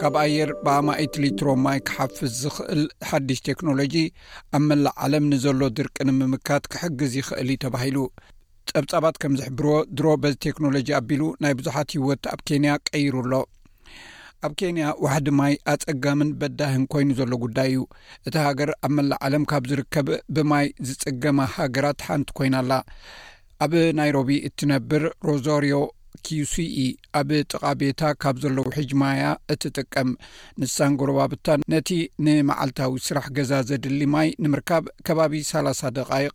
ካብ ኣየር ብኣማኢት ሊትሮ ማይ ክሓፍዝ ዝኽእል ሓድሽ ቴክኖሎጂ ኣብ መላእ ዓለም ንዘሎ ድርቂ ንምምካት ክሕግዝ ይኽእል እዩ ተባሂሉ ጸብጻባት ከም ዝሕብርዎ ድሮ በዚ ቴክኖሎጂ ኣቢሉ ናይ ብዙሓት ህይወት ኣብ ኬንያ ቀይሩ ኣሎ ኣብ ኬንያ ዋሕዲ ማይ ኣጸጋምን በዳህን ኮይኑ ዘሎ ጉዳይ እዩ እቲ ሃገር ኣብ መላእ ዓለም ካብ ዝርከብ ብማይ ዝጽገማ ሃገራት ሓንቲ ኮይና ኣላ ኣብ ናይሮቢ እትነብር ሮዛርዮ ኪስኢ ኣብ ጥቓ ቤታ ካብ ዘለዉ ሕጅ ማያ እትጥቀም ንሳን ጎረባብታ ነቲ ንመዓልታዊ ስራሕ ገዛ ዘድሊ ማይ ንምርካብ ከባቢ 30 ደቃይቕ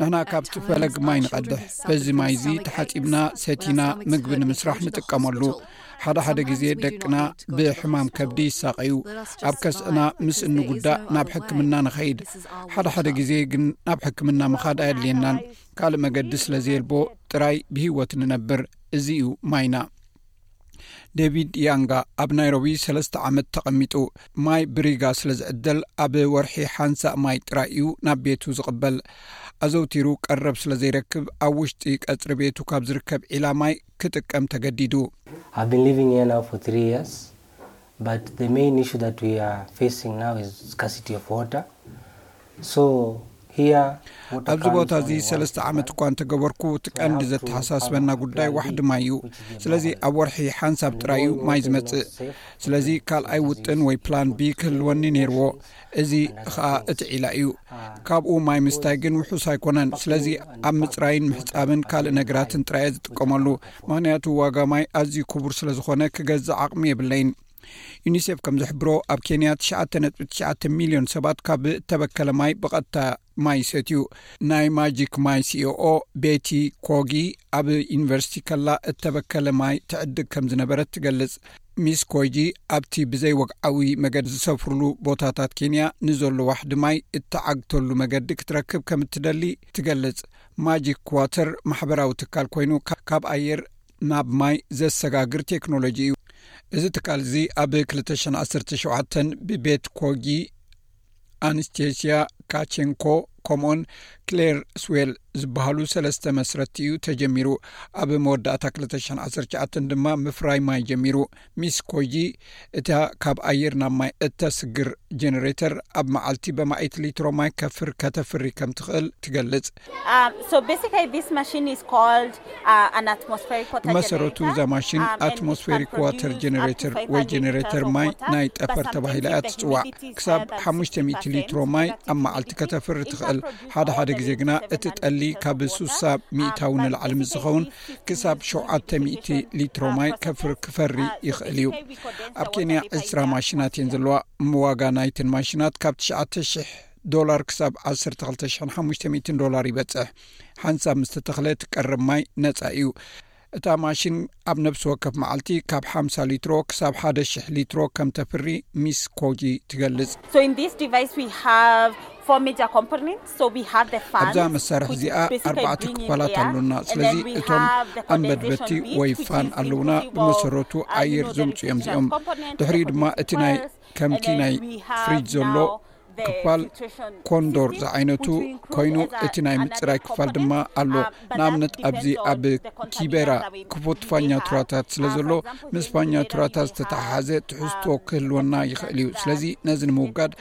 ንሕና ካብቲ ፈለግ ማይ ንቐድሕ በዚ ማይ እዚ ተሓፂብና ሰቲና ምግቢ ንምስራሕ ንጥቀመሉ ሓደ ሓደ ግዜ ደቅና ብሕማም ከብዲ ይሳቀዩ ኣብ ከስዕና ምስ እንጉዳእ ናብ ሕክምና ንኸይድ ሓደ ሓደ ግዜ ግን ናብ ሕክምና ምኻድ ኣየድልየናን ካልእ መገዲ ስለ ዘየልቦ ጥራይ ብሂወት ንነብር እዚ እዩ ማይና ደቪድ ያንጋ ኣብ ናይሮቢ ሰለስተ ዓመት ተቐሚጡ ማይ ብሪጋ ስለ ዝዕደል ኣብ ወርሒ ሓንሳእ ማይ ጥራይ እዩ ናብ ቤቱ ዝቕበል ኣዘውቲሩ ቀረብ ስለ ዘይረክብ ኣብ ውሽጢ ቀፅሪ ቤቱ ካብ ዝርከብ ዒላ ማይ ክጥቀም ተገዲዱ But the main issue that we are facing now is scarcity of water so here ኣብዚ ቦታ እዚ ሰለስተ ዓመት እኳ እንተገበርኩ እቲ ቀንዲ ዘተሓሳስበና ጉዳይ ዋሕዲ ማይ እዩ ስለዚ ኣብ ወርሒ ሓንሳብ ጥራይ እዩ ማይ ዝመፅእ ስለዚ ካልኣይ ውጥን ወይ ፕላን ቢ ክህልወኒ ነይርዎ እዚ ኸኣ እቲ ዒላ እዩ ካብኡ ማይ ምስታይ ግን ውሑስ ኣይኮነን ስለዚ ኣብ ምፅራይን ምሕፃብን ካልእ ነገራትን ጥራየ ዝጥቀመሉ ምክንያቱ ዋጋ ማይ ኣዝዩ ክቡር ስለ ዝኾነ ክገዝእ ዓቕሚ የብለይን ዩኒሴፍ ከም ዝሕብሮ ኣብ ኬንያ ትሽዓተ ነጥቢ ትሽዓተ ሚልዮን ሰባት ካብ እተበከለ ማይ ብቐጥታ ማይ ይሰትዩ ናይ ማጂክ ማይ ሲኦኦ ቤቲ ኮጊ ኣብ ዩኒቨርሲቲ ከላ እተበከለ ማይ ትዕድግ ከም ዝነበረት ትገልጽ ሚስ ኮይጂ ኣብቲ ብዘይ ወግዓዊ መገዲ ዝሰፍርሉ ቦታታት ኬንያ ንዘሎ ዋሕዲ ማይ እተዓግተሉ መገዲ ክትረክብ ከም እትደሊ ትገልጽ ማጂክ ዋተር ማሕበራዊ ትካል ኮይኑ ካብ ኣየር ናብ ማይ ዘሰጋግር ቴክኖሎጂ እዩ እዚ ትካል እዚ ኣብ 217 ብቤት ኮጊ ኣንስቴስያ ካቸንኮ ከምኡኡን ክሌር ስዌል ዝበሃሉ ሰለስተ መስረቲ እዩ ተጀሚሩ ኣብ መወዳእታ 219 ድማ ምፍራይ ማይ ጀሚሩ ሚስ ኮጂ እታ ካብ ኣየር ናብ ማይ እተስግር ጀነሬተር ኣብ መዓልቲ ብማኢት ሊትሮ ማይ ከፍር ከተፍሪ ከም ትኽእል ትገልጽ ብመሰረቱ እዛ ማሽን ኣትሞስፌሪክ ዋተር ጀነሬተር ወይ ጀነሬተር ማይ ናይ ጠፈር ተባሂላ እያ ትፅዋዕ ክሳብ ሓሙሽ00 ሊትሮ ማይ ኣብ መዓልቲ ከተፍሪ ትኽእል ሓደ ሓደ ግዜ ግና እቲ ጠሊ ካብ ሱሳ ሚታዊ ንላዕሊ ምስ ዝኸውን ክሳብ ሸተ00 ሊትሮ ማይ ከፍሪ ክፈሪ ይኽእል እዩ ኣብ ኬንያ ዕስራ ማሽናት እየን ዘለዋ ምዋጋ ናይትን ማሽናት ካብ ትሽዓተ ሽሕ ዶላር ክሳብ 12500 ዶላር ይበፅሕ ሓንሳብ ምስ ተተኽለ ትቀርብ ማይ ነፃ እዩ እታ ማሽን ኣብ ነብሲ ወከፍ መዓልቲ ካብ ሓ ሊትሮ ክሳብ ሓደ ሽ ሊትሮ ከም ተፍሪ ሚስ ኮጂ ትገልፅ ኣብዛ መሳርሒ እዚኣ ኣርባዕተ ክፋላት ኣሎና ስለዚ እቶም ኣንበድበቲ ወይ ፋን ኣለዉና ብመሰረቱ ኣየር ዘምፁ እዮም እዚኦም ድሕሪኡ ድማ እቲ ናይ ከምቲ ናይ ፍሪጅ ዘሎ ክፋል ኮንዶር ዝዓይነቱ ኮይኑ እቲ ናይ ምፅራይ ክፋል ድማ ኣሎ ንኣብነት ኣብዚ ኣብ ኪቤራ ክፉት ፋኛ ቱራታት ስለ ዘሎ ምስ ፋኛ ቱራታት ዝተተሓሓዘ ትሕዝቶ ክህልወና ይኽእል እዩ ስለዚ ነዚ ንምውጋድ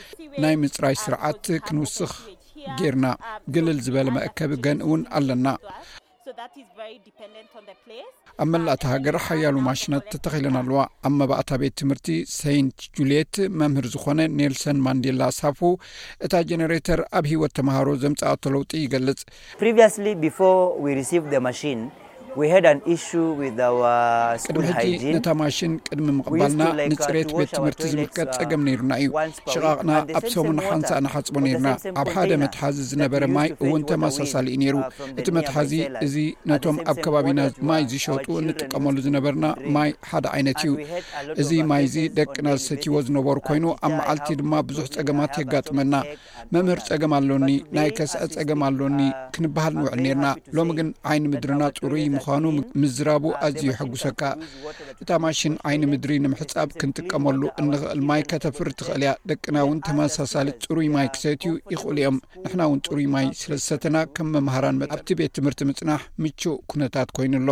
ናይ ምፅራይ ስርዓት ክንውስኽ ጌርና ግልል ዝበለ መእከቢ ገን እውን ኣለና ኣብ መላእ እታ ሃገር ሓያሉ ማሽናት ተተኺለን ኣለዋ ኣብ መባእታ ቤት ትምህርቲ ሰይንት ጁልት መምህር ዝኾነ ኔልሰን ማንዴላ ሳፉ እታ ጀነሬተር ኣብ ሂወት ተምሃሮ ዘምፃኣቶ ለውጢ ይገልፅ ቅድሚ ሕጂ ነታ ማሽን ቅድሚ ምቕባልና ንፅሬት ቤት ትምህርቲ ዝምልከት ፀገም ነይሩና እዩ ሽቓቕና ኣብ ሰሙን ሓንሳእ ንሓፅቦ ነይርና ኣብ ሓደ መትሓዚ ዝነበረ ማይ እውን ተመሳሳሊ እዩ ነይሩ እቲ መትሓዚ እዚ ነቶም ኣብ ከባቢና ማይ ዝሸጡ እንጥቀመሉ ዝነበርና ማይ ሓደ ዓይነት እዩ እዚ ማይ እዚ ደቅና ዝሰትይዎ ዝነበሩ ኮይኑ ኣብ መዓልቲ ድማ ብዙሕ ፀገማት የጋጥመና መምህር ፀገም ኣሎኒ ናይ ከስዐ ፀገም ኣሎኒ ክንበሃል ንውዕል ነርና ሎሚ ግን ዓይኒ ምድርና ፅሩይ ምዃኑ ምዝራቡ ኣዝዩ የሐጉሰካ እታ ማሽን ዓይኒ ምድሪ ንምሕፃብ ክንጥቀመሉ እንኽእል ማይ ከተፍሪ ትኽእል እያ ደቅና እውን ተመሳሳሊ ፅሩይ ማይ ክሰትዩ ይኽእሉ እዮም ንሕና እውን ፅሩይ ማይ ስለ ዝሰተና ከም መምሃራን ኣብቲ ቤት ትምህርቲ ምፅናሕ ምቹእ ኩነታት ኮይኑ ኣሎ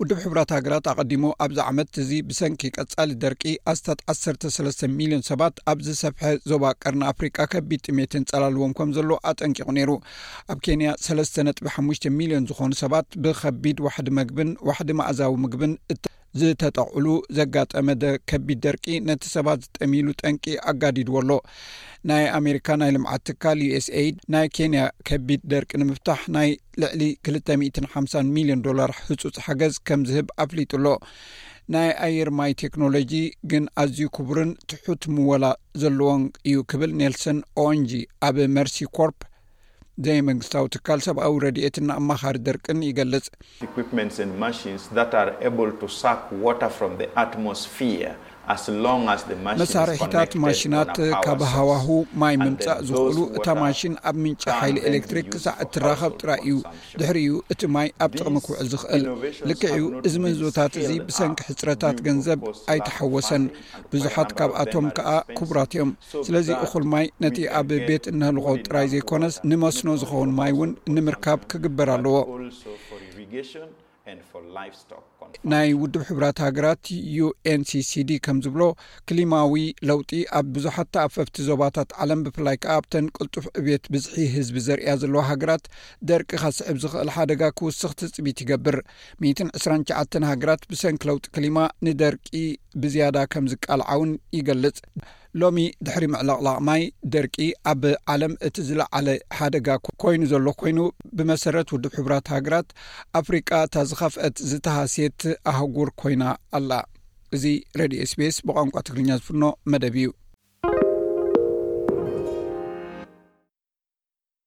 ውድብ ሕብራት ሃገራት ኣቐዲሞ ኣብዚ ዓመት እዚ ብሰንኪ ቀጻሊ ደርቂ ኣስታት 13 ሚልዮን ሰባት ኣብ ዝሰፍሐ ዞባ ቀርኒ ኣፍሪቃ ከቢድ ጥሜትን ጸላልዎም ከም ዘሎ ኣጠንቂቑ ነይሩ ኣብ ኬንያ 3 ነጥቢ 5 ሚልዮን ዝኾኑ ሰባት ብከቢድ ዋሕዲ መግብን ዋሕዲ ማእዛዊ ምግብን ዝተጠቕዑሉ ዘጋጠመ ከቢድ ደርቂ ነቲ ሰባት ዝጠምይሉ ጠንቂ ኣጋዲድዎ ኣሎ ናይ ኣሜሪካ ናይ ልምዓት ትካል ዩስኤድ ናይ ኬንያ ከቢድ ደርቂ ንምፍታሕ ናይ ልዕሊ 250 ሚሊዮን ዶላር ህፁፅ ሓገዝ ከም ዝህብ ኣፍሊጡ ኣሎ ናይ ኣየር ማይ ቴክኖሎጂ ግን ኣዝዩ ክቡርን ትሑት ምወላ ዘለዎን እዩ ክብል ኔልሰን ኦንጂ ኣብ መርሲ ኮርፕ ዘይመንግስታዊ ትካል ሰብኣዊ ረድኤትን ኣማኻሪ ደርቅን ይገልጽ። መሳርሒታት፣ ማሽናት፣ ካብ ሃዋሁ ማይ ምምጻእ ዝኽእሉ፣ እታ ማሽን ኣብ ምንጪ ሓይሊ ኤሌክትሪክ ክሳዕ እትራኸብ ጥራይ እዩ፣ ድሕሪኡ እቲ ማይ ኣብ ጥቕሚ ክውዕል ዝኽእል። ልክዕ'ዩ፣ እዚ ምህዞታት እዚ ብሰንኪ ሕጽረታት ገንዘብ ኣይተሓወሰን። ብዙሓት ካብኣቶም ከኣ ክቡራት እዮም ስለዚ እኹል ማይ ነቲ ኣብ ቤት እነህልኾ ጥራይ ዘይኮነስ ንመስኖ ዝኸውን ማይ እውን ንምርካብ ክግበር ኣለዎ ናይ ውድብ ሕብራት ሃገራት ዩንሲሲዲ ከም ዝብሎ ክሊማዊ ለውጢ ኣብ ብዙሓት ተኣፈፍቲ ዞባታት ዓለም ብፍላይ ከኣ ኣብተን ቅልጡፍ ዕብት ብዝሒ ህዝቢ ዘርእያ ዘለዎ ሃገራት ደርቂ ከስዕብ ዝኽእል ሓደጋ ክውስኽ ትፅቢት ይገብር 129 ሃገራት ብሰንኪ ለውጢ ክሊማ ንደርቂ ብዝያዳ ከም ዝቃልዓ ውን ይገልጽ። ሎሚ ድሕሪ ምዕለቕላቕ ማይ፣ ደርቂ ኣብ ዓለም እቲ ዝለዓለ ሓደጋ ኮይኑ ዘሎ ኮይኑ፣ ብመሰረት ውድብ ሕቡራት ሃገራት፣ ኣፍሪቃ እታ ዝኸፍአት ዝተሃስየት ኣህጉር ኮይና ኣላ። እዚ ሬድዮ ስቤስ ብቋንቋ ትግርኛ ዝፍኖ መደብ እዩ።